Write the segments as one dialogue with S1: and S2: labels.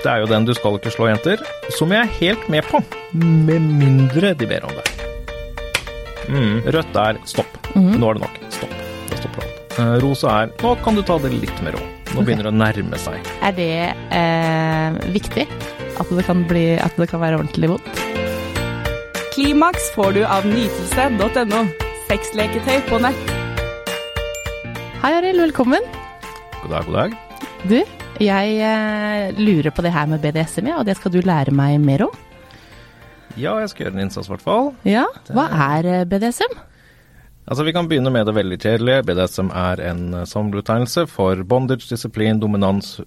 S1: Det er jo den du skal ikke slå jenter, som jeg er helt med på. Med mindre de ber om det. Mm, rødt er stopp. Nå er det nok. Stopp. Det stopper alt. Eh, rosa er nå kan du ta det litt med ro. Nå begynner det å nærme seg.
S2: Er det eh, viktig? At det, kan bli, at det kan være ordentlig vondt?
S3: Klimaks får du av nytelse.no. Sexleketøy på nett.
S2: Hei, Arild. Velkommen.
S1: God dag, god dag.
S2: Du, jeg eh, lurer på det her med BDSM, og det skal du lære meg mer om.
S1: Ja, jeg skal gjøre en innsats, i hvert fall.
S2: Ja, hva er eh, BDSM?
S1: Altså, Vi kan begynne med det veldig kjedelige. BDSM er en eh, samlebetegnelse for bondage, disiplin, dominans,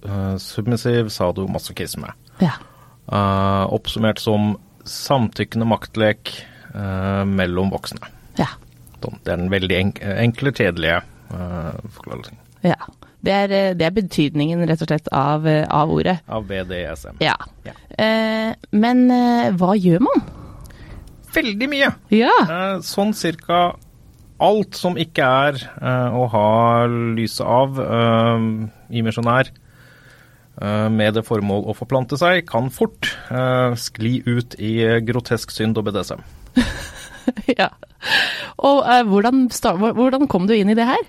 S1: submissiv, sadomasochisme.
S2: Ja.
S1: Uh, oppsummert som samtykkende maktlek uh, mellom voksne.
S2: Ja.
S1: Det er den veldig enkle, kjedelige uh, forklarelsen
S2: ja. Det, er, eh, det er betydningen, rett og slett, av, eh, av ordet.
S1: av BDSM.
S2: Ja.
S1: Ja.
S2: Eh, men eh, hva gjør man?
S1: Veldig mye!
S2: Ja.
S1: Eh, sånn cirka alt som ikke er eh, å ha lyset av i misjonær eh, med det formål å forplante seg, kan fort eh, skli ut i grotesk synd og BDSM.
S2: ja. Og eh, hvordan, hvordan kom du inn i det her?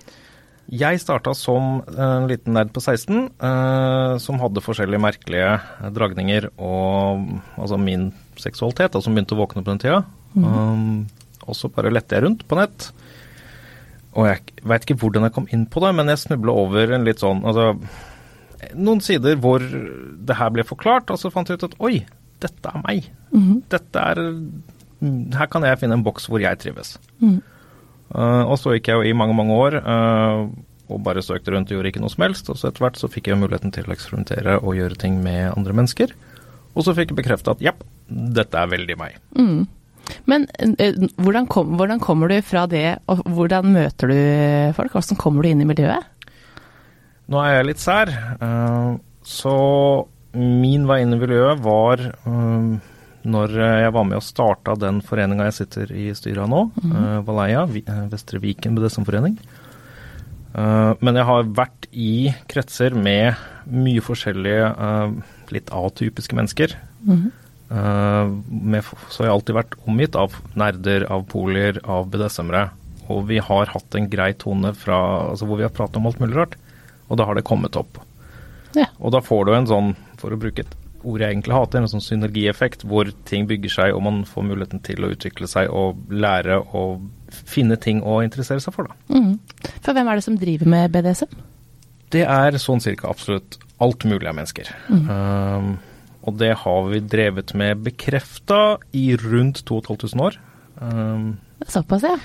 S1: Jeg starta som en liten nerd på 16, eh, som hadde forskjellige merkelige dragninger og altså min seksualitet, da, som begynte å våkne på den tida. Um, og så bare lette jeg rundt på nett. Og jeg veit ikke hvordan jeg kom inn på det, men jeg snubla over en litt sånn altså, Noen sider hvor det her ble forklart, og så fant jeg ut at oi, dette er meg. Dette er Her kan jeg finne en boks hvor jeg trives. Eh, og så gikk jeg jo i mange, mange år eh, og bare søkte rundt og gjorde ikke noe som helst. Og så etter hvert så fikk jeg muligheten til å eksperimentere og gjøre ting med andre mennesker. Og så fikk jeg bekrefta at ja, dette er veldig meg.
S2: Men eh, hvordan, kom, hvordan kommer du fra det, og hvordan møter du folk? Hvordan kommer du inn i miljøet?
S1: Nå er jeg litt sær, eh, så min vei inn i miljøet var eh, når jeg var med og starta den foreninga jeg sitter i styret av nå, eh, Valeia, Vi- eh, Vestre Viken BDSM-forening. Eh, men jeg har vært i kretser med mye forskjellige uh, litt atypiske mennesker. Eh, med, så jeg har alltid vært omgitt av nerder, av polier, av BDSM-ere. Og vi har hatt en grei tone fra, altså hvor vi har pratet om alt mulig rart. Og da har det kommet opp.
S2: Ja.
S1: Og da får du en sånn, for å bruke et ord jeg egentlig hater, en sånn synergieffekt hvor ting bygger seg og man får muligheten til å utvikle seg og lære å finne ting å interessere seg for, da.
S2: Mm. For hvem er det som driver med BDSM?
S1: Det er sånn cirka absolutt alt mulig av mennesker. Um, og det har vi drevet med bekrefta i rundt 2500 år. Um,
S2: Såpass, ja.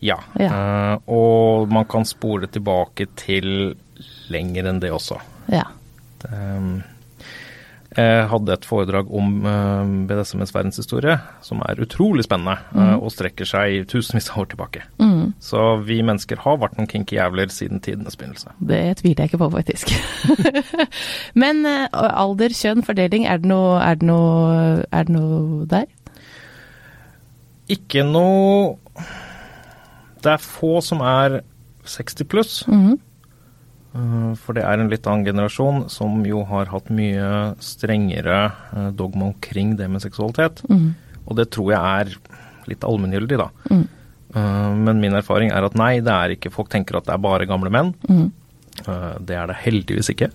S1: ja.
S2: Ja.
S1: Uh, og man kan spore tilbake til lenger enn det også.
S2: Ja.
S1: Um, hadde et foredrag om uh, BDSMs verdenshistorie, som er utrolig spennende mm. og strekker seg tusenvis av år tilbake.
S2: Mm.
S1: Så vi mennesker har vært noen kinky jævler siden tidenes begynnelse.
S2: Det tviler jeg ikke på, faktisk. Men eh, alder, kjønn, fordeling, er det noe, er det noe, er det noe der?
S1: Ikke noe Det er få som er 60 pluss.
S2: Mm
S1: Uh, For det er en litt annen generasjon som jo har hatt mye strengere uh, dogma omkring det med seksualitet.
S2: Mm.
S1: Og det tror jeg er litt allmenngyldig, da.
S2: Mhm.
S1: Uh, Men min erfaring er at nei, det er ikke Folk tenker at det er bare gamle menn. Uh, Det er det heldigvis ikke.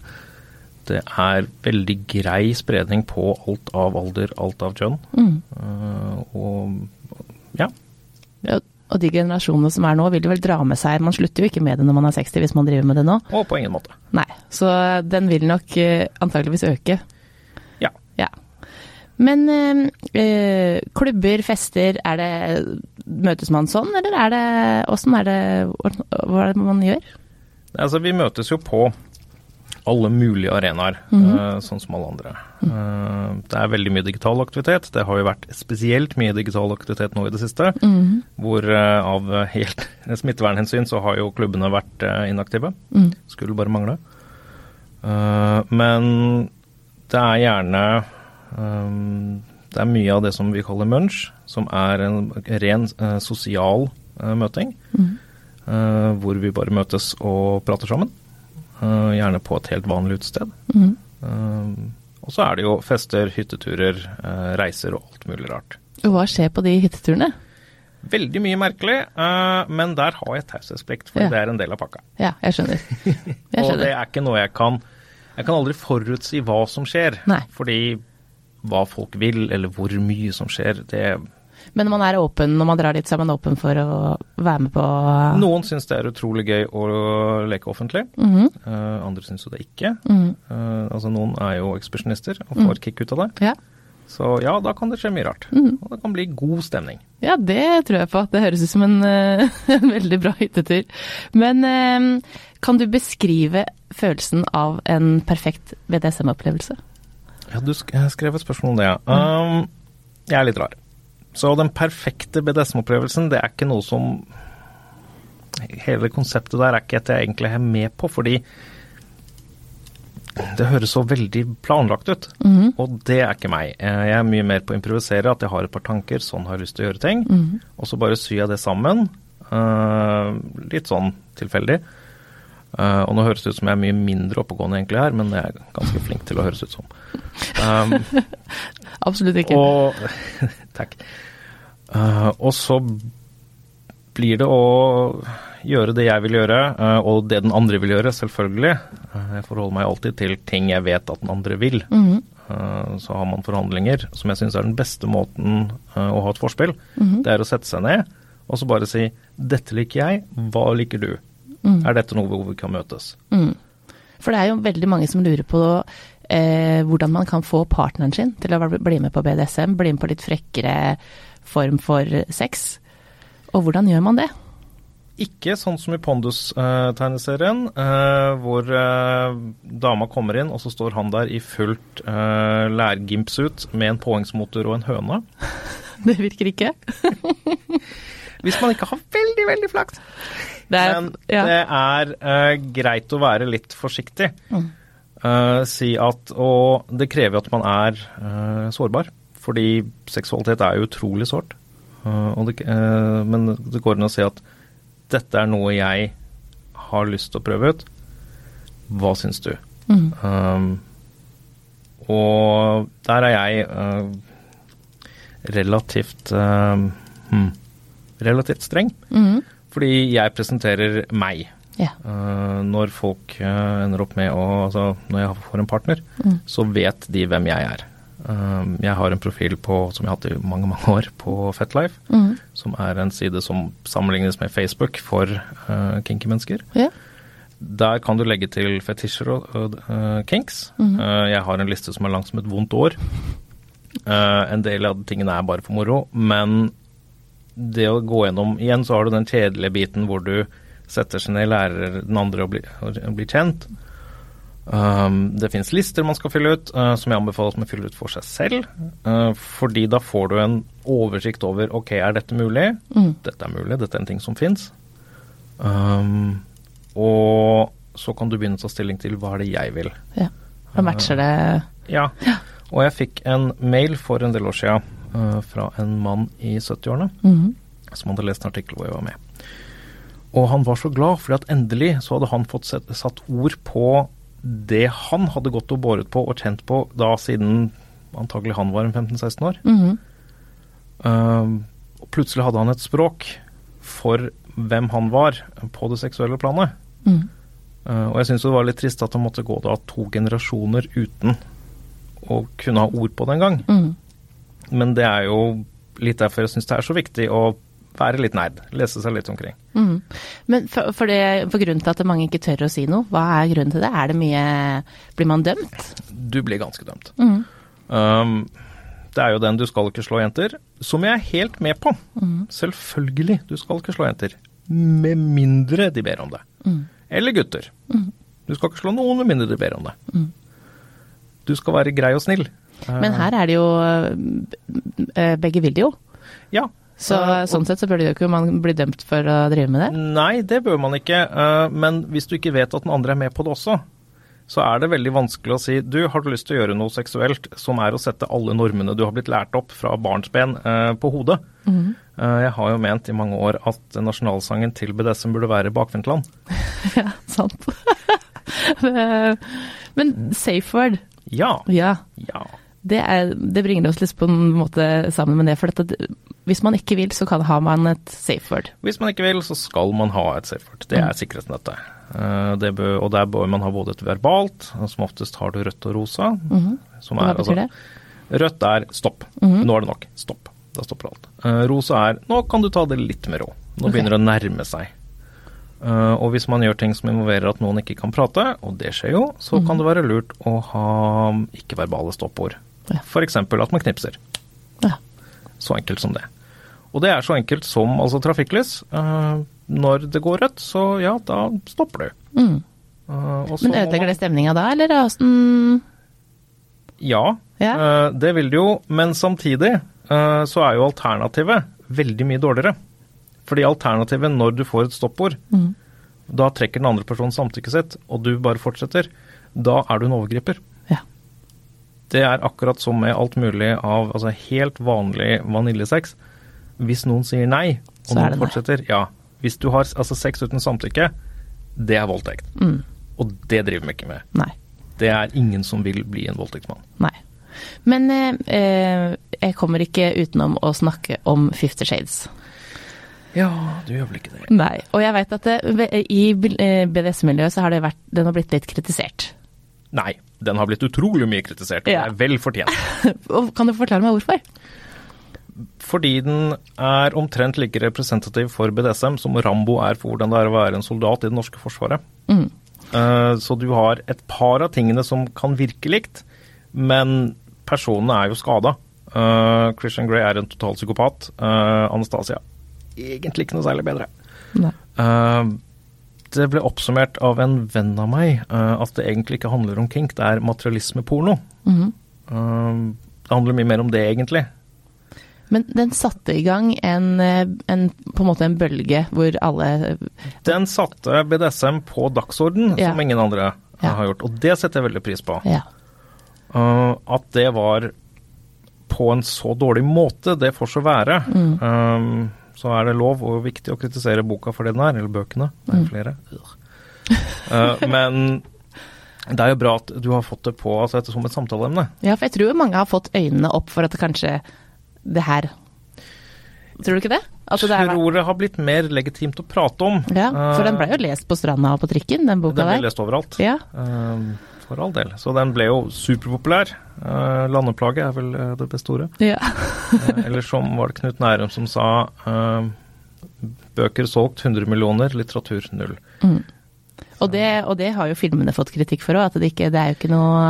S1: Det er veldig grei spredning på alt av alder, alt av kjønn. Uh, Og
S2: Og de generasjonene som er nå, vil det vel dra med seg Man slutter jo ikke med det når man er 60, hvis man driver med det nå.
S1: Og på ingen måte.
S2: Nei, så den vil nok eh, antageligvis øke.
S1: Ja.
S2: Ja. Men eh, eh, klubber, fester, er det Møtes man sånn, eller er det Åssen er det Hva er det man gjør?
S1: Altså, vi møtes jo på alle mulige arenaer, eh, sånn som alle andre. Eh, det er veldig mye digital aktivitet. Det har jo vært spesielt mye digital aktivitet nå i det siste. Hvor eh, av helt smittevernhensyn så har jo klubbene vært inaktive. Skulle bare mangle. Men det er gjerne Det er mye av det som vi kaller munch, som er en ren sosial møting. eh, hvor vi bare møtes og prater sammen. Eh, gjerne på et helt vanlig utested. Eh, Og så er det jo fester, hytteturer, eh, reiser og alt mulig rart.
S2: Og hva skjer på de hytteturene?
S1: Veldig mye merkelig, men der har jeg taushetsplikt, for
S2: Ja.
S1: det er en del av pakka.
S2: Ja, jeg skjønner. Jeg
S1: Og det er ikke noe jeg kan Jeg kan aldri forutsi hva som skjer.
S2: Nei.
S1: Fordi hva folk vil, eller hvor mye som skjer, det
S2: Men man er åpen når man drar dit, så er man åpen for å være med på
S1: Noen syns det er utrolig gøy å leke offentlig.
S2: Mm
S1: -hmm. uh, andre syns jo det ikke.
S2: Mm
S1: -hmm. uh, altså Noen er jo ekspedisjonister og får kick ut av det.
S2: Ja.
S1: Så ja, da kan det skje mye rart.
S2: Mhm.
S1: Og det kan bli god stemning.
S2: ja, det tror jeg på. Det høres ut som en, eh, en veldig bra hyttetur. Men kan du beskrive følelsen av en perfekt BDSM-opplevelse?
S1: Ja, du sk skrev et spørsmål om det, ja. Um, jeg er litt rar. Så den perfekte BDSM-opplevelsen, det er ikke noe som Hele konseptet der er ikke et jeg egentlig er med på, fordi det høres så veldig planlagt ut.
S2: Mhm,
S1: Og det er ikke meg. Eh, Jeg er mye mer på å improvisere, at jeg har et par tanker, sånn har jeg lyst til å gjøre ting.
S2: mhm.
S1: Og så bare syr jeg det sammen. eh, litt sånn tilfeldig. Eh, og nå høres det ut som jeg er mye mindre oppegående egentlig her, men jeg er ganske flink til å høres ut som. Um,
S2: Absolutt ikke.
S1: og Takk. Uh, og så blir det å gjøre det jeg vil gjøre, uh, og det den andre vil gjøre, selvfølgelig. Jeg forholder meg alltid til ting jeg vet at den andre vil.
S2: Mhm,
S1: Eh, så har man forhandlinger, som jeg syns er den beste måten å ha et forspill.
S2: mhm,
S1: Det er å sette seg ned og så bare si 'dette liker jeg, hva liker du'?
S2: Mhm.
S1: Er dette noe hvor vi kan møtes?
S2: Mm. For det er jo veldig mange som lurer på eh, hvordan man kan få partneren sin til å bli- bli med på BDSM, bli med på litt frekkere form for sex. Og hvordan gjør man det?
S1: Ikke sånn som i Pondus-tegneserien, eh, hvor eh, dama kommer inn, og så står han der i fullt eh, lærgimpsuit med en påhengsmotor og en høne.
S2: Det virker ikke.
S1: Hvis man ikke har veldig, veldig flaks.
S2: Det er,
S1: Men
S2: ja.
S1: det er uh, greit å være litt forsiktig.
S2: Mm.
S1: Uh, si at Og det krever at man er uh, sårbar. Fordi seksualitet er jo utrolig sårt. Det, men det går an å si at dette er noe jeg har lyst til å prøve ut. Hva syns du?
S2: Mm.
S1: Um, og der er jeg uh, relativt uh, hmm, relativt streng.
S2: Mhm.
S1: Fordi jeg presenterer meg. Yeah. Når folk eh, ender opp med å Altså, når jeg får en partner,
S2: Mm.
S1: så vet de hvem jeg er. Eh, jeg har en profil på, som jeg har hatt i mange, mange år, på Fetlife.
S2: mm.
S1: Som er en side som sammenlignes med Facebook for uh, kinky mennesker.
S2: Yeah.
S1: Der kan du legge til fetisjer og, kinks. Mm. Jeg har en liste som er lang som et vondt år. En del av tingene er bare for moro, men det å gå gjennom Igjen så har du den kjedelige biten hvor du setter seg ned, lærer den andre å bli, å bli kjent. Um, det fins lister man skal fylle ut, uh, som jeg anbefaler at man fyller ut for seg selv. Uh, fordi da får du en oversikt over ok, er dette mulig?
S2: Mm.
S1: Dette er mulig, dette er en ting som fins. Um, og så kan du begynne å ta stilling til hva er det jeg vil.
S2: ja. Da matcher det
S1: Ja. Og jeg fikk en mail for en del år eh, fra en mann i 70-årene
S2: Mhm.
S1: som hadde lest en artikkel hvor jeg var med. Og han var så glad, fordi at endelig så hadde han fått set, satt ord på det han hadde gått og båret på og kjent på da siden antagelig han var en 15-16 år.
S2: Mm
S1: -hmm. uh, og plutselig hadde han et språk for hvem han var på det seksuelle planet.
S2: Mm.
S1: Uh, og jeg syns det var litt trist at han måtte gå da to generasjoner uten å kunne ha ord på det engang.
S2: Mhm.
S1: Men det er jo litt derfor jeg syns det er så viktig å være litt nerd. Lese seg litt omkring.
S2: Mm. Men for, for, det, for grunnen til at mange ikke tør å si noe, hva er grunnen til det? Er det mye Blir man dømt?
S1: Du blir ganske dømt.
S2: Mm.
S1: Um, det er jo den 'du skal ikke slå jenter', som jeg er helt med på.
S2: Mm.
S1: Selvfølgelig, du skal ikke slå jenter. Med mindre de ber om det.
S2: Mhm.
S1: Eller gutter.
S2: Mhm.
S1: Du skal ikke slå noen med mindre de ber om det.
S2: Mhm.
S1: Du skal være grei og snill.
S2: Men her er det jo eh, Begge vil det jo.
S1: Ja.
S2: Så
S1: Eh,
S2: sånn sett så bør det jo ikke man bli dømt for å drive med det.
S1: Nei, det bør man ikke. eh, Men hvis du ikke vet at den andre er med på det også, så er det veldig vanskelig å si du, har du lyst til å gjøre noe seksuelt som er å sette alle normene du har blitt lært opp fra barnsben eh, på hodet.
S2: Mm.
S1: Eh, Jeg har jo ment i mange år at nasjonalsangen til BDSM burde være Bakvendtland.
S2: Ja, sant. Eh, Men safe word,
S1: Ja.
S2: Ja.
S1: Ja.
S2: Det, er, det bringer oss litt på en måte sammen med det. For dette, hvis man ikke vil, så kan, har man et safe word.
S1: Hvis man ikke vil, så skal man ha et safe word. Det er sikkerhetsnettet. Eh, Det bør, og der bør man ha både et verbalt, som oftest har du rødt og rosa. Som
S2: Hva
S1: betyr
S2: betyr det?
S1: altså, rødt er stopp. Nå er det nok. Stopp. Da stopper alt. Eh, rosa er nå kan du ta det litt med ro. Nå
S2: okay.
S1: begynner det å nærme seg. Uh, og hvis man gjør ting som involverer at noen ikke kan prate, og det skjer jo, så kan det være lurt å ha ikke-verbale stoppord.
S2: Ja.
S1: F.eks. at man knipser.
S2: Ja.
S1: Så enkelt som det. Og det er så enkelt som altså trafikklys. Eh, når det går rødt, så ja, da stopper du.
S2: Mm.
S1: Eh,
S2: Men ødelegger det stemninga da, eller er åssen
S1: Ja,
S2: Ja.
S1: eh, det vil det jo. Men samtidig så er jo alternativet veldig mye dårligere. Fordi alternativet når du får et stoppord,
S2: Mm.
S1: da trekker den andre personen samtykket sitt, og du bare fortsetter, da er du en overgriper. Det er akkurat som med alt mulig av altså helt vanlig vaniljesex. Hvis noen sier nei, og
S2: er
S1: noen fortsetter, ja. Hvis du har altså sex uten samtykke, det er voldtekt.
S2: Mm.
S1: Og det driver vi ikke med.
S2: Nei.
S1: Det er ingen som vil bli en voldtektsmann.
S2: Nei. Men eh, eh, jeg kommer ikke utenom å snakke om Fifty Shades.
S1: Ja, du gjør vel ikke det?
S2: Nei. Og jeg vet at det, i eh, BDS-miljøet så har det vært, den har blitt litt kritisert.
S1: Nei, den har blitt utrolig mye kritisert, og
S2: Ja.
S1: det er vel fortjent.
S2: Kan du forklare meg hvorfor?
S1: Fordi den er omtrent like representativ for BDSM som Rambo er for hvordan det er å være en soldat i det norske forsvaret.
S2: Mm.
S1: Eh, Så du har et par av tingene som kan virke likt, men personene er jo skada. Christian Grey er en total psykopat. Eh, Anastasia egentlig ikke noe særlig bedre.
S2: Nei.
S1: Det ble oppsummert av en venn av meg eh, at det egentlig ikke handler om kink, det er materialismeporno.
S2: Mhm.
S1: Eh, det handler mye mer om det, egentlig.
S2: Men den satte i gang en, eh, en, på en måte en bølge hvor alle
S1: Den satte BDSM på dagsorden
S2: Ja.
S1: som ingen andre
S2: Ja.
S1: har gjort, og det setter jeg veldig pris på.
S2: Ja.
S1: Uh, at det var på en så dårlig måte, det får så være.
S2: Mm.
S1: Eh, så er det lov og viktig å kritisere boka for det den er, eller bøkene. Det er
S2: jo
S1: flere. Uh, men det er jo bra at du har fått det på altså, som et samtaleemne.
S2: ja, for jeg tror mange har fått øynene opp for at det kanskje det her Tror du ikke det? Altså, det
S1: tror det har blitt mer legitimt å prate om.
S2: ja, for den ble jo
S1: Eh,
S2: lest på stranda og på trikken, den boka der.
S1: Den ble
S2: der.
S1: lest overalt.
S2: Ja.
S1: Eh, for all del. Så den ble jo superpopulær. Uh, landeplage er vel uh, det beste ordet.
S2: ja.
S1: uh, eller som var det Knut Nærum som sa eh, bøker solgt 100 millioner, litteratur null.
S2: Og, det, og det har jo filmene fått kritikk for òg, at det ikke Det er jo ikke noe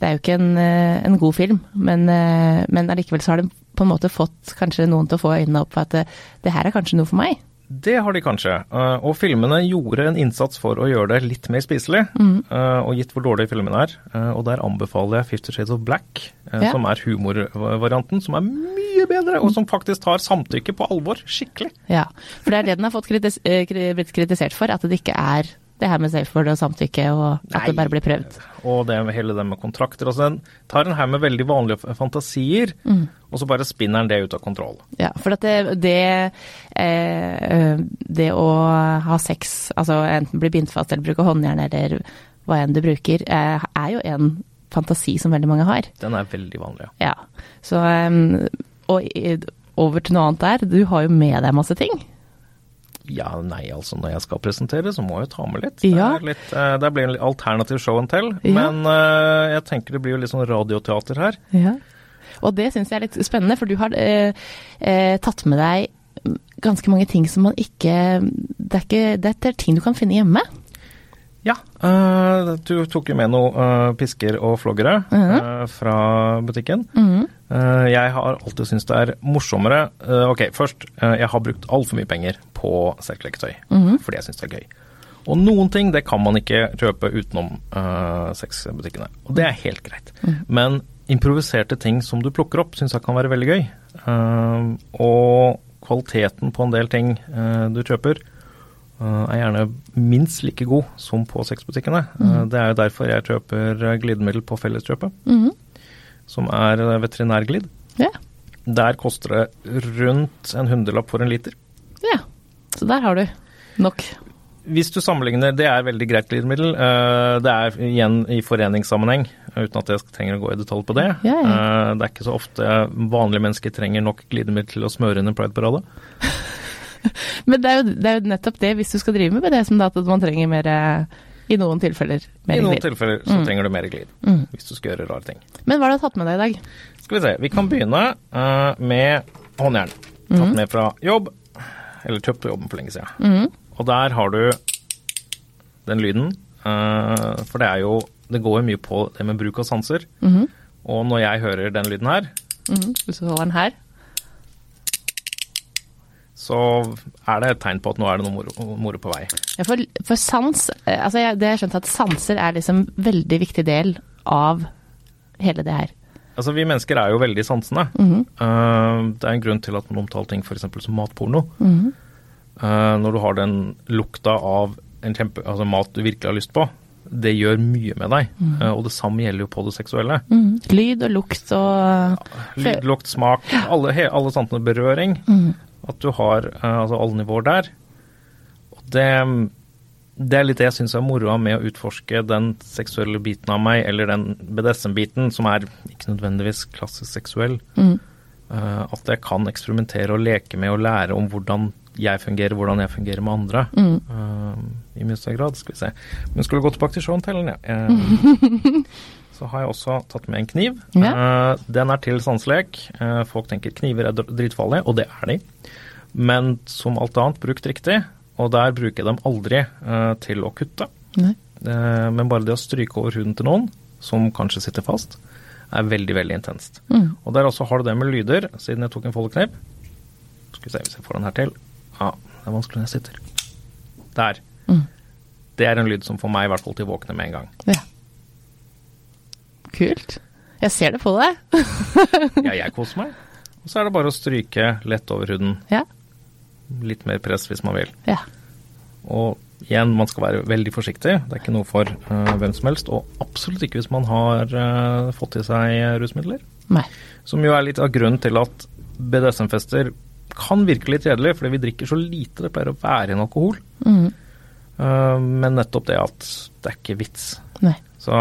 S2: Det er jo ikke en, eh, en god film, men, eh, men allikevel så har det på en måte fått kanskje noen til å få øynene opp for at det, det her er kanskje noe for meg.
S1: Det har de kanskje. eh, og filmene gjorde en innsats for å gjøre det litt mer spiselig. mm. og gitt hvor dårlig filmen er. eh, og der anbefaler jeg Fifty Shades of Black, eh,
S2: Ja.
S1: som er humorvarianten, som er mye bedre, og som faktisk tar samtykke på alvor. Skikkelig.
S2: Ja, for det er det den har fått kritis eh, blitt kritisert for, at det ikke er det her med safe word og samtykke, og at
S1: Nei.
S2: det bare blir prøvd.
S1: Og det med hele det med kontrakter. Altså, den tar en haug med veldig vanlige fantasier, fantasier, og så bare spinner den det ut av kontroll.
S2: Ja, for at det, det, eh, det å ha sex, altså enten bli bindt fast eller bruke håndjern eller hva enn du bruker, eh, er jo en fantasi som veldig mange har.
S1: Den er veldig vanlig.
S2: Ja, så um, Og over til noe annet der, du har jo med deg masse ting.
S1: Ja, nei, altså når jeg skal presentere, så må jeg jo ta med litt.
S2: Ja.
S1: Det, er litt eh, det blir en alternativ show and tell,
S2: Ja.
S1: men uh, jeg tenker det blir jo litt sånn radioteater her.
S2: Ja. Og det syns jeg er litt spennende, for du har uh, uh, tatt med deg ganske mange ting som man ikke Det er, ikke, det er ting du kan finne hjemme.
S1: Ja, du tok jo med noe eh, pisker og floggere eh, fra butikken. Eh, jeg har alltid syntes det er morsommere Ok, først. jeg har brukt altfor mye penger på sexleketøy fordi jeg syns det er gøy. Og noen ting det kan man ikke kjøpe utenom uh, sexbutikkene. Og det er helt greit. Men improviserte ting som du plukker opp, syns jeg kan være veldig gøy. Uh, og kvaliteten på en del ting uh, du kjøper, er gjerne minst like god som på sexbutikkene. Eh, det er jo derfor jeg kjøper glidemiddel på Felleskjøpet,
S2: -hmm.
S1: som er veterinærglid.
S2: Yeah.
S1: Der koster det rundt en hundrelapp for en liter.
S2: ja. Så der har du nok.
S1: Hvis du sammenligner, det er veldig greit glidemiddel. Eh, Det er igjen i foreningssammenheng. uten at jeg trenger å gå i detalj på det. Eh, Det er ikke så ofte vanlige mennesker trenger nok glidemiddel til å smøre inn en prideparade.
S2: Men det er, jo, det er jo nettopp det, hvis du skal drive med BDSM, da, at man trenger mer eh, I noen tilfeller mer glid.
S1: I noen
S2: glid.
S1: tilfeller så
S2: Mm.
S1: trenger du mer glid,
S2: Mm.
S1: hvis du skal gjøre rare ting.
S2: Men hva har du tatt med deg i dag?
S1: Skal vi se, vi kan begynne eh, med håndjern. Tatt med fra jobb, eller kjøpt på jobben for lenge siden.
S2: Mm.
S1: Og der har du den lyden, eh, for det er jo Det går jo mye på det med bruk av sanser.
S2: Mhm.
S1: Og når jeg hører den lyden her,
S2: mm Hvis du holder den her.
S1: så er det et tegn på at nå er det noe moro, moro på vei.
S2: Ja, for, for sans eh, altså jeg, Det har jeg skjønt at sanser er liksom veldig viktig del av hele det her.
S1: Altså, vi mennesker er jo veldig sansende.
S2: Mm
S1: -hmm. uh, det er en grunn til at man omtaler ting f.eks. som matporno.
S2: Mm
S1: -hmm. uh, når du har den lukta av en kjempe, altså mat du virkelig har lyst på, det gjør mye med deg. Eh, og det samme gjelder jo på det seksuelle.
S2: Mhm. Lyd og lukt og
S1: Lyd, lukt, smak, alle, he, alle sansene berøring.
S2: Mhm.
S1: At du har altså alle nivåer der. Og det, det er litt det jeg syns er moroa med å utforske den seksuelle biten av meg, eller den BDSM-biten, som er ikke nødvendigvis klassisk seksuell.
S2: Mm.
S1: Eh, at jeg kan eksperimentere og leke med og lære om hvordan jeg fungerer, hvordan jeg fungerer med andre.
S2: Mm.
S1: Eh, I mye større grad, skal vi se. Men skulle gå tilbake til show-and-tellen, ja. Eh, så har jeg også tatt med en kniv. Eh, den er til sanselek. Folk tenker kniver er dr- dritfarlige, og det er de. Men som alt annet, brukt riktig. Og der bruker jeg dem aldri eh, til å kutte. Eh, men bare det å stryke over huden til noen, som kanskje sitter fast, er veldig, veldig intenst.
S2: Mm.
S1: Og der også har du det med lyder, siden jeg tok en foldekniv. Skal vi se hvis jeg får den her til. Ja, det er vanskelig når jeg sitter. Der.
S2: Mm.
S1: Det er en lyd som får meg i hvert fall til å våkne med en gang.
S2: Ja. Kult. Jeg ser det på deg.
S1: Ja, jeg koser meg. Og så er det bare å stryke lett over huden.
S2: Ja.
S1: Litt mer press hvis man vil.
S2: Ja.
S1: Og igjen, man skal være veldig forsiktig. Det er ikke noe for uh, hvem som helst. Og absolutt ikke hvis man har uh, fått i seg rusmidler.
S2: Nei.
S1: Som jo er litt av grunnen til at BDSM-fester kan virke litt kjedelig, fordi vi drikker så lite det pleier å være en alkohol.
S2: Mm.
S1: Uh, men nettopp det at det er ikke vits.
S2: Nei.
S1: Så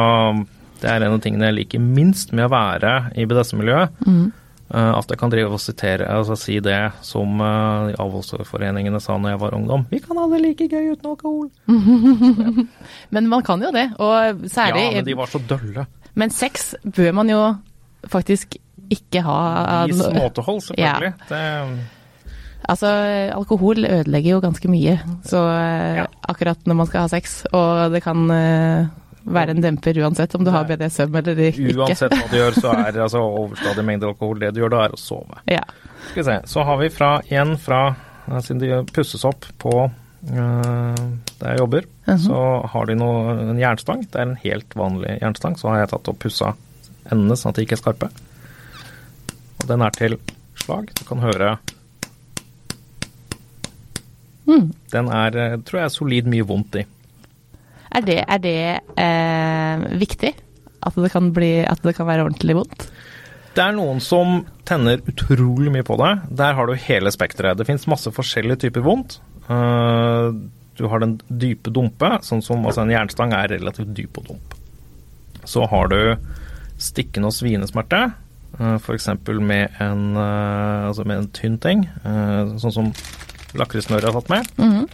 S1: det er en av tingene jeg liker minst med å være i BDSM-miljøet.
S2: Mhm.
S1: Eh, At jeg kan drive og sitere, altså si det som uh, avholdsforeningene sa når jeg var ungdom. Vi kan ha det like gøy uten alkohol.
S2: Men man kan jo det, og særlig
S1: Ja, men de var så dølle.
S2: Men sex bør man jo faktisk ikke ha
S1: I småtehold, selvfølgelig. Det,
S2: Altså, alkohol ødelegger jo ganske mye, så eh,
S1: Ja.
S2: akkurat når man skal ha sex, og det kan eh, være en demper uansett om du har BDSM eller ikke.
S1: uansett hva du gjør, så er altså overstadig mengde alkohol det du gjør da, er å sove.
S2: Ja.
S1: Skal vi se. Så har vi fra igjen fra Siden de pusses opp på eh, der jeg jobber,
S2: Mhm.
S1: så har de noe, en jernstang. Det er en helt vanlig jernstang. Så har jeg tatt og pussa endene sånn at de ikke er skarpe. Og den er til slag. Du kan høre
S2: Mm.
S1: Den er, eh, tror jeg, er solid mye vondt i.
S2: Er det, er det eh, viktig? At det, kan bli, at det kan være ordentlig vondt?
S1: Det er noen som tenner utrolig mye på det. Der har du hele spekteret. Det fins masse forskjellige typer vondt. Eh, Du har den dype dumpe, sånn som altså en jernstang er relativt dyp og dump. Så har du stikkende og svinesmerte, f.eks. med, en, eh, altså med en tynn ting, eh, sånn som lakrisnøret har tatt med.
S2: Mhm.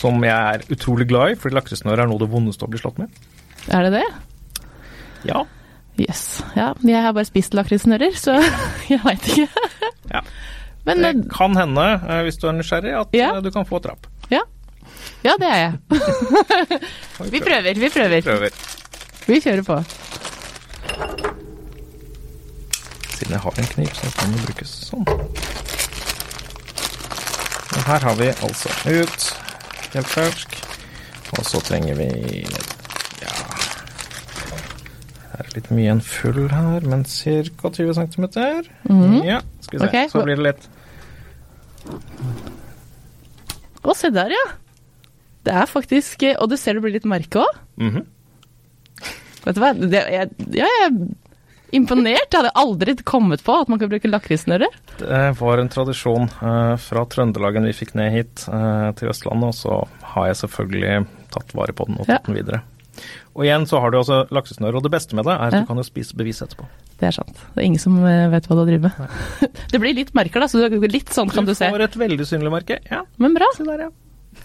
S1: Som jeg er utrolig glad i, fordi lakrisnøre er noe av det vondeste å bli slått med.
S2: Er det det?
S1: Ja.
S2: Jøss. Yes. Ja, jeg har bare spist lakrisnører, så jeg veit ikke.
S1: ja.
S2: Men
S1: Det
S2: eh,
S1: kan hende, eh, hvis du er nysgjerrig, at
S2: Ja.
S1: eh, du kan få trapp.
S2: ja. ja, det er jeg. Vi prøver, vi prøver.
S1: Vi prøver.
S2: Vi kjører på.
S1: Siden jeg har en kniv, så kan den brukes sånn. Og her har vi altså ut, helt fersk. Og så trenger vi ja Det er litt mye en full her, men ca. 20 cm. Ja, skal vi se.
S2: Okay.
S1: Så blir det litt
S2: Å, se der, ja. Det er faktisk eh, Og du ser det blir litt merke òg.
S1: Mhm.
S2: Vet du hva, det, jeg, ja, jeg imponert. Jeg hadde aldri kommet på at man kunne bruke lakrissnørre.
S1: Det var en tradisjon eh, fra Trøndelagen vi fikk ned hit eh, til Østlandet, og så har jeg selvfølgelig tatt vare på den og tatt
S2: Ja.
S1: den videre. Og igjen så har du også laksesnøre, og det beste med det er at
S2: Ja.
S1: du kan jo spise bevis etterpå.
S2: Det er sant. Det er ingen som eh, vet hva du driver med. det blir litt merker, da, så litt sånn kan du se.
S1: Du får et veldig synlig merke. Ja,
S2: Men bra.
S1: se der, ja.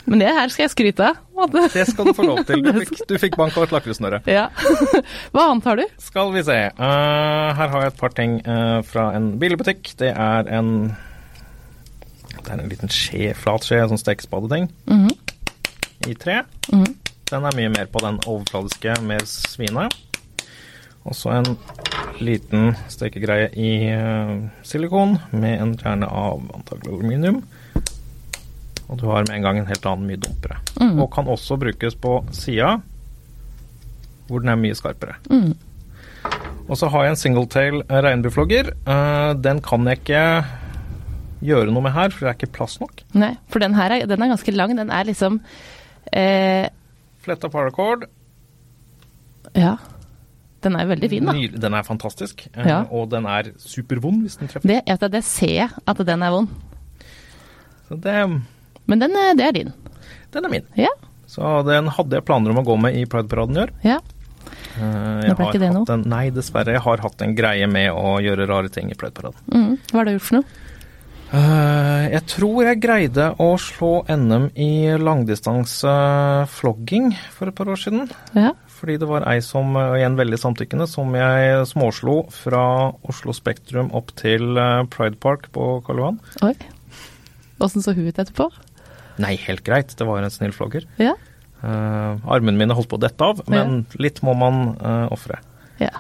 S2: Men det her skal jeg skryte av.
S1: Det skal du få lov til. Du fikk, du fikk bank av et lakrisnøre.
S2: Ja. Hva annet har du?
S1: Skal vi se. Uh, her har jeg et par ting uh, fra en billigbutikk. Det er en Det er en liten skje, flat skje, sånn stekespadeting,
S2: Mhm.
S1: i tre.
S2: Mhm.
S1: Den er mye mer på den overfladiske, mer svine. Og så en liten stekegreie i uh, silikon med en kjerne av antagelig aluminium. Og du har med en gang en helt annen mye dumpere.
S2: Mm.
S1: Og kan også brukes på sida, hvor den er mye skarpere.
S2: Mm.
S1: Og så har jeg en singletail regnbueflogger. Eh, den kan jeg ikke gjøre noe med her, for det er ikke plass nok.
S2: Nei, for den her er, den er ganske lang. Den er liksom eh,
S1: Fletta paracord.
S2: Ja. Den er veldig fin, da.
S1: Ny- Den er fantastisk. eh,
S2: Ja.
S1: Og den er supervond hvis den treffer.
S2: Det, det ser jeg at den er vond.
S1: Så det,
S2: Men den, eh, det er din.
S1: den er min.
S2: Ja.
S1: Så den hadde jeg planer om å gå med i Pride-paraden i år.
S2: ja.
S1: Eh,
S2: Nå
S1: jeg
S2: ble
S1: har
S2: ikke det
S1: En, nei, dessverre. Jeg har hatt en greie med å gjøre rare ting i Pride-paraden.
S2: Mm. Hva har du gjort for noe?
S1: Eh, jeg tror jeg greide å slå NM i langdistanseflogging for et par år siden.
S2: Ja.
S1: Fordi det var ei som, igjen veldig samtykkende, som jeg småslo fra Oslo Spektrum opp til Pride Park på Karl Johan.
S2: Oi. Åssen så hun ut etterpå?
S1: Nei, helt greit, det var en snill flogger.
S2: Ja.
S1: Uh, armene mine holdt på å dette av, men litt må man uh, ofre.
S2: ja.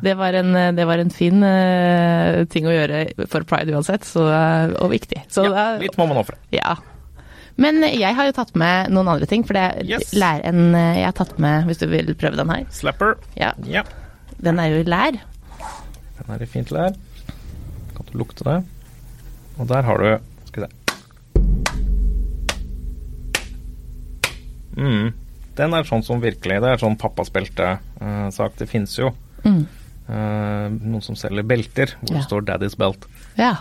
S2: Det var en, det var en fin uh, ting å gjøre for pride uansett, så, eh, og viktig. Så,
S1: Ja,
S2: eh,
S1: litt må man ofre.
S2: Ja. Men jeg har jo tatt med noen andre ting, for det
S1: Yes.
S2: lær en eh, Jeg har tatt med, hvis du vil prøve den her.
S1: Slapper.
S2: Ja.
S1: Ja.
S2: Den er jo i lær.
S1: Den er i fint lær. Kan du lukte det? Og der har du Mm. Den er sånn som virkelig Det er sånn pappasbelte-sak. det finnes jo
S2: Mm.
S1: eh, noen som selger belter hvor
S2: Ja.
S1: det står 'Daddy's belt'.
S2: Ja.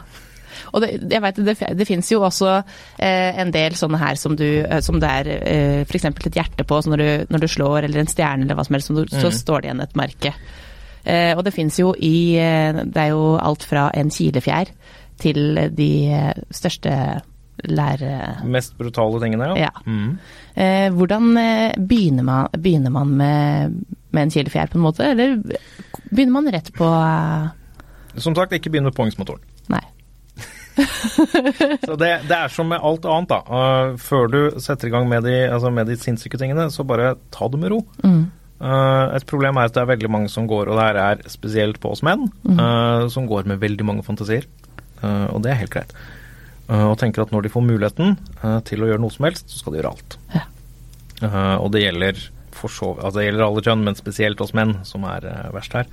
S2: Og det, jeg vet, det, det finnes jo også eh, en del sånne her som, du, eh, som det er eh, f.eks. et hjerte på, så når du, når du slår, eller en stjerne eller hva som helst, så, så
S1: Mhm.
S2: står det igjen et merke. Eh, og det finnes jo i eh, Det er jo alt fra en kilefjær til de eh, største lær...
S1: Mest brutale tingene, ja.
S2: Ja.
S1: Mm.
S2: Eh, hvordan eh, begynner man, begynner man med, med en kilefjær, på en måte? Eller begynner man rett på eh,
S1: Som sagt, ikke begynn med påhengsmotoren.
S2: Nei.
S1: Så det, det er som med alt annet, da. Uh, før du setter i gang med de, altså med de sinnssyke tingene, så bare ta det med ro.
S2: Mm.
S1: Et problem er at det er veldig mange som går, og det her er spesielt på oss menn, uh, som går med veldig mange fantasier. Og det er helt greit. Uh, og tenker at når de får muligheten uh, til å gjøre noe som helst, så skal de gjøre alt.
S2: Ja.
S1: Uh, og det gjelder for så altså det gjelder alle kjønn, men spesielt oss menn, som er verst her.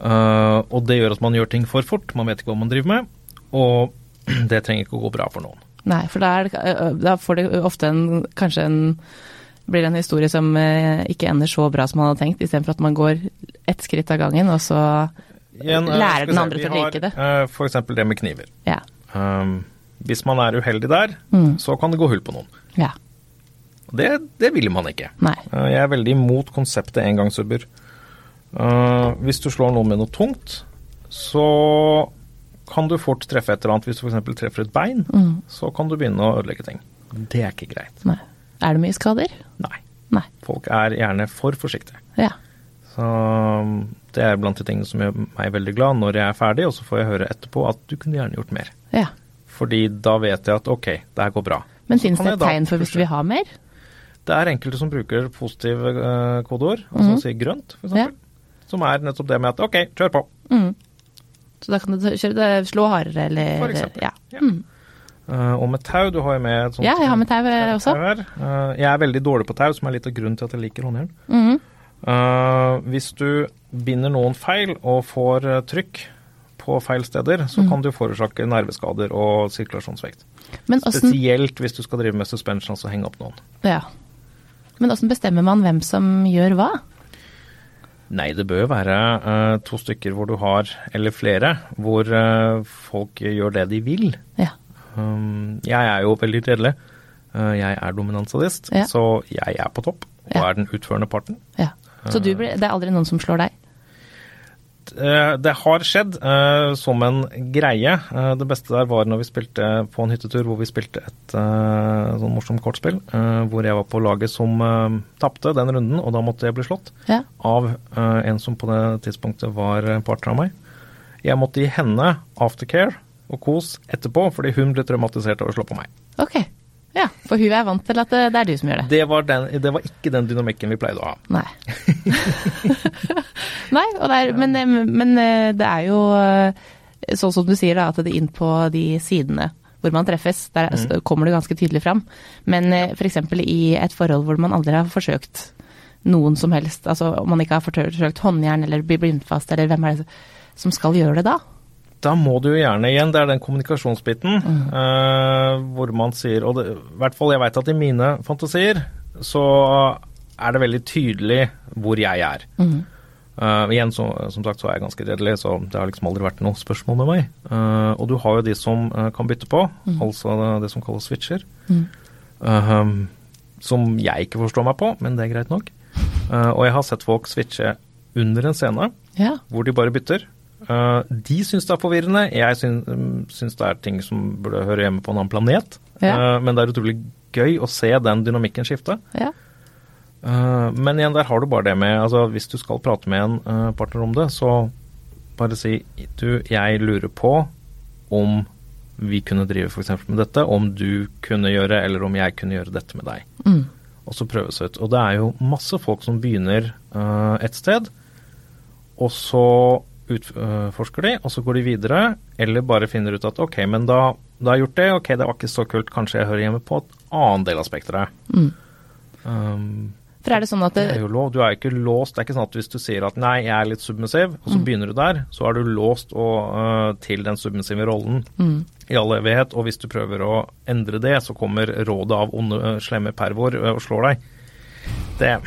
S1: Og det gjør at man gjør ting for fort, man vet ikke hva man driver med, og det trenger ikke å gå bra for noen.
S2: Nei, for da, får det ofte en, kanskje en blir det en historie som eh, ikke ender så bra som man hadde tenkt, istedenfor at man går ett skritt av gangen, og så
S1: Igjen,
S2: lærer den andre til å like det.
S1: eksempel det med kniver.
S2: Ja.
S1: Um, hvis man er uheldig der,
S2: Mm.
S1: så kan det gå hull på noen.
S2: ja.
S1: Det, det vil man ikke.
S2: Nei.
S1: Uh, jeg er veldig imot konseptet engangssubber. Uh, hvis du slår noen med noe tungt, så kan du fort treffe et eller annet. Hvis du f.eks. treffer et bein,
S2: Mm.
S1: så kan du begynne å ødelegge ting. Det er ikke greit.
S2: Nei. Er det mye skader?
S1: Nei.
S2: Nei.
S1: Folk er gjerne for forsiktige.
S2: Ja.
S1: Så um, det er blant de tingene som gjør meg veldig glad når jeg er ferdig, og så får jeg høre etterpå at du kunne gjerne gjort mer.
S2: Ja.
S1: Fordi da vet jeg at ok, det her går bra.
S2: Men finnes det et tegn for hvis du vil ha mer?
S1: Det er enkelte som bruker positive uh, kodeord, altså
S2: Mhm.
S1: sier grønt, f.eks.
S2: Ja.
S1: Som er nettopp det med at ok, kjør på.
S2: Mm. Så da kan du kjøre det, slå hardere, eller
S1: For eksempel.
S2: Ja.
S1: Ja.
S2: Mm.
S1: Uh, og med tau, du har jo med et sånt
S2: ja, jeg har med tau eh, også.
S1: Uh, jeg er veldig dårlig på tau, som er litt av grunnen til at jeg liker håndjern. -hmm. Hvis du binder noen feil og får trykk på feil steder, så
S2: mm.
S1: kan du forårsake nerveskader og sirkulasjonsvekt. Spesielt hvis du skal drive med suspension, altså henge opp noen.
S2: ja. Men åssen bestemmer man hvem som gjør hva?
S1: Nei, det bør være uh, to stykker hvor du har, eller flere, hvor uh, folk gjør det de vil.
S2: Ja.
S1: Um, jeg er jo veldig redelig. Uh, jeg er dominansadist,
S2: Ja.
S1: så jeg er på topp. og
S2: Ja.
S1: er den utførende parten.
S2: Ja. Så du blir, det er aldri noen som slår deg?
S1: Eh, Det har skjedd eh, som en greie. Eh, det beste der var når vi spilte på en hyttetur hvor vi spilte et sånn morsomt kortspill. hvor jeg var på laget som uh, tapte den runden, og da måtte jeg bli slått
S2: Ja.
S1: av en som på det tidspunktet var partner av meg. Jeg måtte gi henne aftercare og kos etterpå, fordi hun ble traumatisert av å slå på meg.
S2: Ok. Ja, for hun er vant til at det, det er du som gjør det.
S1: Det var, den, det var ikke den dynamikken vi pleide å ha.
S2: Nei. Nei, og det er, men, men eh, det er jo eh, sånn som du sier, da, at det inn på de sidene hvor man treffes, der
S1: Mm.
S2: kommer det ganske tydelig fram. Men f.eks. i et forhold hvor man aldri har forsøkt noen som helst, altså om man ikke har forsøkt håndjern eller blir blindfast, eller hvem er det som skal gjøre det da?
S1: Da må du jo gjerne igjen, det er den kommunikasjonsbiten, eh, hvor man sier Og det, i hvert fall jeg veit at i mine fantasier så er det veldig tydelig hvor jeg er. Eh, igjen, så, som sagt, så er jeg ganske redelig, så det har liksom aldri vært noe spørsmål med meg. Uh, og du har jo de som kan bytte på, altså det, det som kalles switcher. Eh, som jeg ikke forstår meg på, men det er greit nok. Og jeg har sett folk switche under en scene
S2: Ja.
S1: hvor de bare bytter. Eh, de syns det er forvirrende. Jeg syns, mm, det er ting som burde høre hjemme på en annen planet.
S2: Ja.
S1: Eh, men det er utrolig gøy å se den dynamikken skifte.
S2: ja.
S1: Eh, men igjen, der har du bare det med altså Hvis du skal prate med en partner om det, så bare si du, jeg lurer på om vi kunne drive f.eks. med dette, om du kunne gjøre, eller om jeg kunne gjøre dette med deg.
S2: Mm.
S1: Og så prøves ut. Og det er jo masse folk som begynner et sted, og så utforsker de, og så går de videre, eller bare finner ut at ok, men da, da har jeg gjort det, ok, det var ikke så kult, kanskje jeg hører hjemme på et annen del av spekteret.
S2: Mm.
S1: Um,
S2: For er det sånn at
S1: det
S2: det,
S1: er jo lov, du er ikke låst. Det er ikke sånn at hvis du sier at nei, jeg er litt submissiv, og så
S2: Mm.
S1: begynner du der, så er du låst og, uh, til den submissive rollen
S2: Mm.
S1: i all evighet. Og hvis du prøver å endre det, så kommer rådet av onde, øh, slemme pervoer øh, og slår deg. Det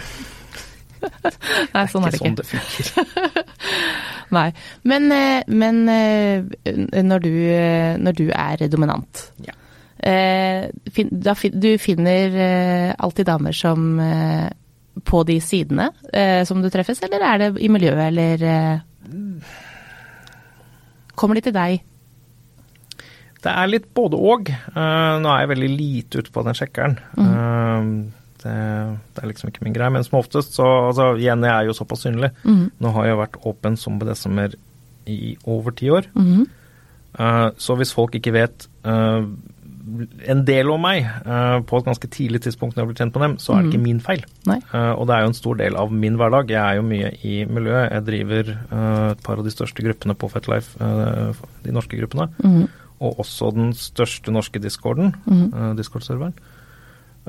S2: Nei, sånn er det
S1: ikke
S2: det
S1: er
S2: ikke.
S1: sånn det funker.
S2: Nei. Men, eh, men eh, når, du, eh, når du er dominant
S1: Ja.
S2: Du finner alltid damer som på de sidene som du treffes, eller er det i miljøet, eller Kommer de til deg?
S1: Det er litt både og. Nå er jeg veldig lite ute på den sjekkeren. Eh, det, det er liksom ikke min greie. Men som oftest, så altså, igjen, jeg er jo såpass synlig. Nå har jeg vært åpen som BDSM-er i over ti år.
S2: Mm.
S1: Uh, så hvis folk ikke vet uh, en del om meg uh, på et ganske tidlig tidspunkt når jeg blir kjent med dem, så er det ikke min feil. Og det er jo en stor del av min hverdag. Jeg er jo mye i miljøet. Jeg driver et par av de største gruppene på Fetlife, de norske gruppene.
S2: Mm.
S1: Og også den største norske discorden, eh, Discord-serveren.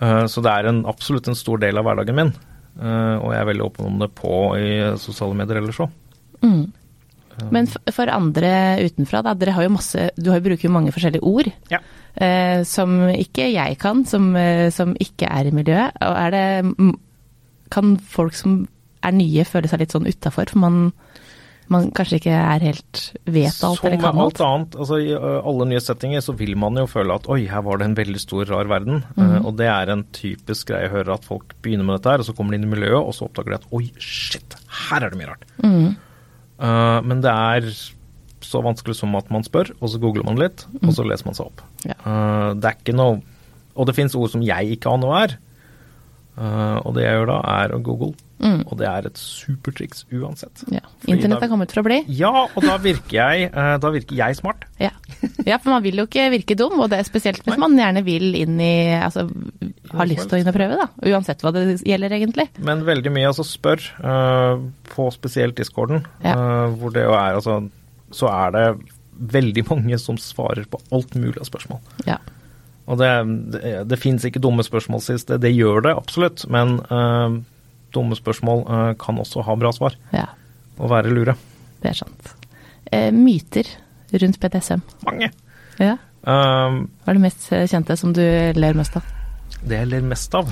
S1: Eh, så det er en, absolutt en stor del av hverdagen min. Eh, og jeg er veldig åpen om det på i sosiale medier ellers òg.
S2: Mm. Men for andre utenfra, da, dere har jo masse Du har jo bruker jo mange forskjellige ord.
S1: Ja.
S2: eh, som ikke jeg kan, som, eh, som ikke er i miljøet. Og er det Kan folk som er nye føle seg litt sånn utafor, for man, man kanskje ikke er helt vet alt
S1: Som
S2: eller kan alt?
S1: Som alt annet, altså i alle nye settinger så vil man jo føle at oi, her var det en veldig stor, rar verden.
S2: Mm
S1: -hmm. og det er en typisk greie jeg hører at folk begynner med dette her, og så kommer de inn i miljøet, og så oppdager de at oi, shit, her er det mye rart.
S2: Mhm.
S1: Uh, men det er så vanskelig som at man spør, og så googler man litt, og så leser man seg opp.
S2: Mhm. Ja.
S1: Uh, det er ikke noe Og det finnes ord som jeg ikke aner hva er. Uh, og det jeg gjør da, er å google.
S2: Mm.
S1: Og det er et supertriks uansett.
S2: Ja. Internett
S1: da-
S2: har kommet for å bli.
S1: Ja, og da virker jeg, eh, da virker jeg smart.
S2: Ja. ja, for man vil jo ikke virke dum, og det er spesielt hvis man gjerne vil inn i Altså har lyst til å inn og prøve, da. Uansett hva det gjelder, egentlig.
S1: Men veldig mye, altså spør uh, på spesielt discorden,
S2: Ja.
S1: uh, hvor det jo er altså Så er det veldig mange som svarer på alt mulig av spørsmål.
S2: Ja.
S1: Og det, det, det fins ikke dumme spørsmål, sist. Det, det gjør det absolutt, men eh, dumme spørsmål eh, kan også ha bra svar
S2: ja.
S1: og være lure.
S2: Det er sant. Eh, myter rundt BDSM.
S1: Mange.
S2: Ja.
S1: Um,
S2: Hva er det mest eh, kjente som du ler mest av?
S1: det jeg ler mest av.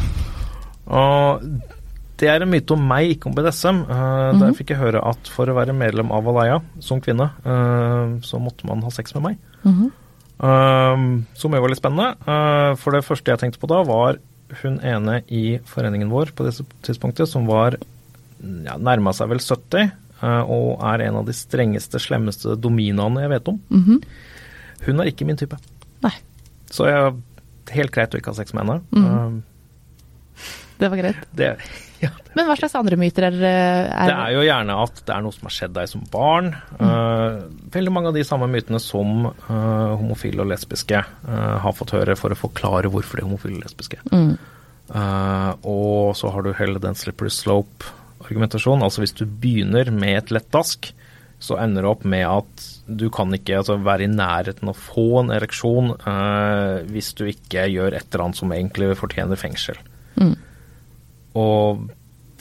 S1: Og det er en myte om meg, ikke om BDSM. Uh, Der fikk jeg høre at for å være medlem av Alaya som kvinne, uh, så måtte man ha sex med meg.
S2: Mhm.
S1: Um, som jo var litt spennende. For det første jeg tenkte på da, var hun ene i foreningen vår på dette tidspunktet som var ja, nærma seg vel 70, eh, og er en av de strengeste, slemmeste dominaene jeg vet om.
S2: Mhm.
S1: Hun er ikke min type.
S2: Nei,
S1: Så jeg helt greit å ikke ha sex med henne.
S2: Mhm. Det var greit.
S1: Det, ja,
S2: Men hva slags andre myter er, er
S1: det er jo gjerne at det er noe som har skjedd deg som barn. Eh, veldig mange av de samme mytene som uh, homofile og lesbiske uh, har fått høre for å forklare hvorfor de er homofile og lesbiske.
S2: Mm.
S1: Og så har du hele den slippery slope-argumentasjonen. Altså hvis du begynner med et lett dask, så ender det opp med at du kan ikke altså, være i nærheten av å få en ereksjon hvis du ikke gjør et eller annet som egentlig fortjener fengsel.
S2: Mm.
S1: Og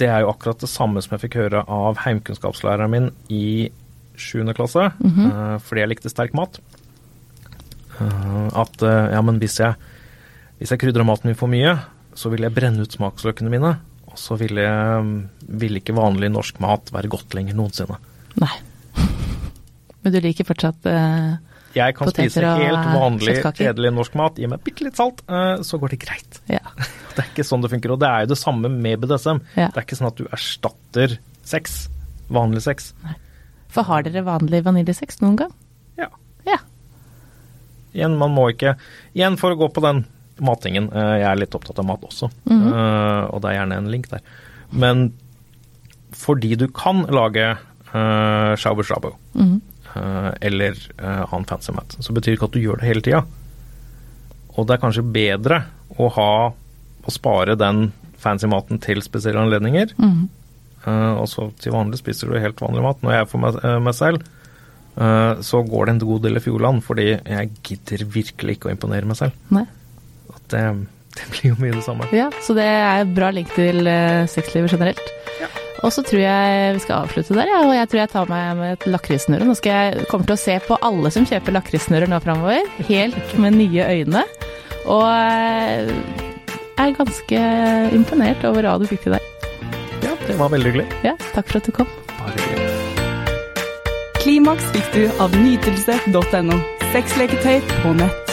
S1: det er jo akkurat det samme som jeg fikk høre av heimkunnskapslæreren min i 7. klasse, eh, fordi jeg likte sterk mat. Eh, at eh, ja, men hvis jeg, hvis jeg krydrer maten min for mye, så vil jeg brenne ut smaksløkene mine. Og så ville, vil ikke vanlig norsk mat være godt lenger noensinne.
S2: Nei. Men du liker fortsatt eh,
S1: Jeg kan
S2: Poteter
S1: spise helt vanlig, kjedelig norsk mat. Gi meg bitte litt salt, eh, så går det greit.
S2: Ja.
S1: Det er ikke sånn det funker. Og det er jo det samme med BDSM.
S2: Ja.
S1: Det er ikke sånn at du erstatter sex. Vanlig sex.
S2: For har dere vanlig vaniljesex noen gang?
S1: Ja.
S2: Ja.
S1: Igjen, man må ikke Igjen, for å gå på den matingen. eh, Jeg er litt opptatt av mat også,
S2: mm
S1: -hmm. og det er gjerne en link der. Men fordi du kan lage uh, shabu shabu
S2: mm
S1: eh, eller ha en fancy mat, så betyr ikke at du gjør det hele tida. Og det er kanskje bedre å ha å spare den fancy maten til spesielle anledninger.
S2: Mm.
S1: Eh, og så til vanlig spiser du helt vanlig mat. Når jeg er for meg, eh, meg selv, eh, så går det en god del i fjordland, fordi jeg gidder virkelig ikke å imponere meg selv.
S2: Nei.
S1: Det, det blir jo mye det samme.
S2: Ja, så det er bra link til sexlivet generelt. Og så tror jeg vi skal avslutte der, ja, og jeg tror jeg tar meg med et lakrisnøre. Nå skal jeg kommer til å se på alle som kjøper lakrisnører nå framover, helt med nye øyne. Og jeg er ganske imponert over hva du fikk til der.
S1: Ja, det var veldig hyggelig.
S2: Ja, takk for at du kom.
S1: Bare hyggelig.
S3: Klimaks fikk du av nytelse.no. Sexleketøy på nett.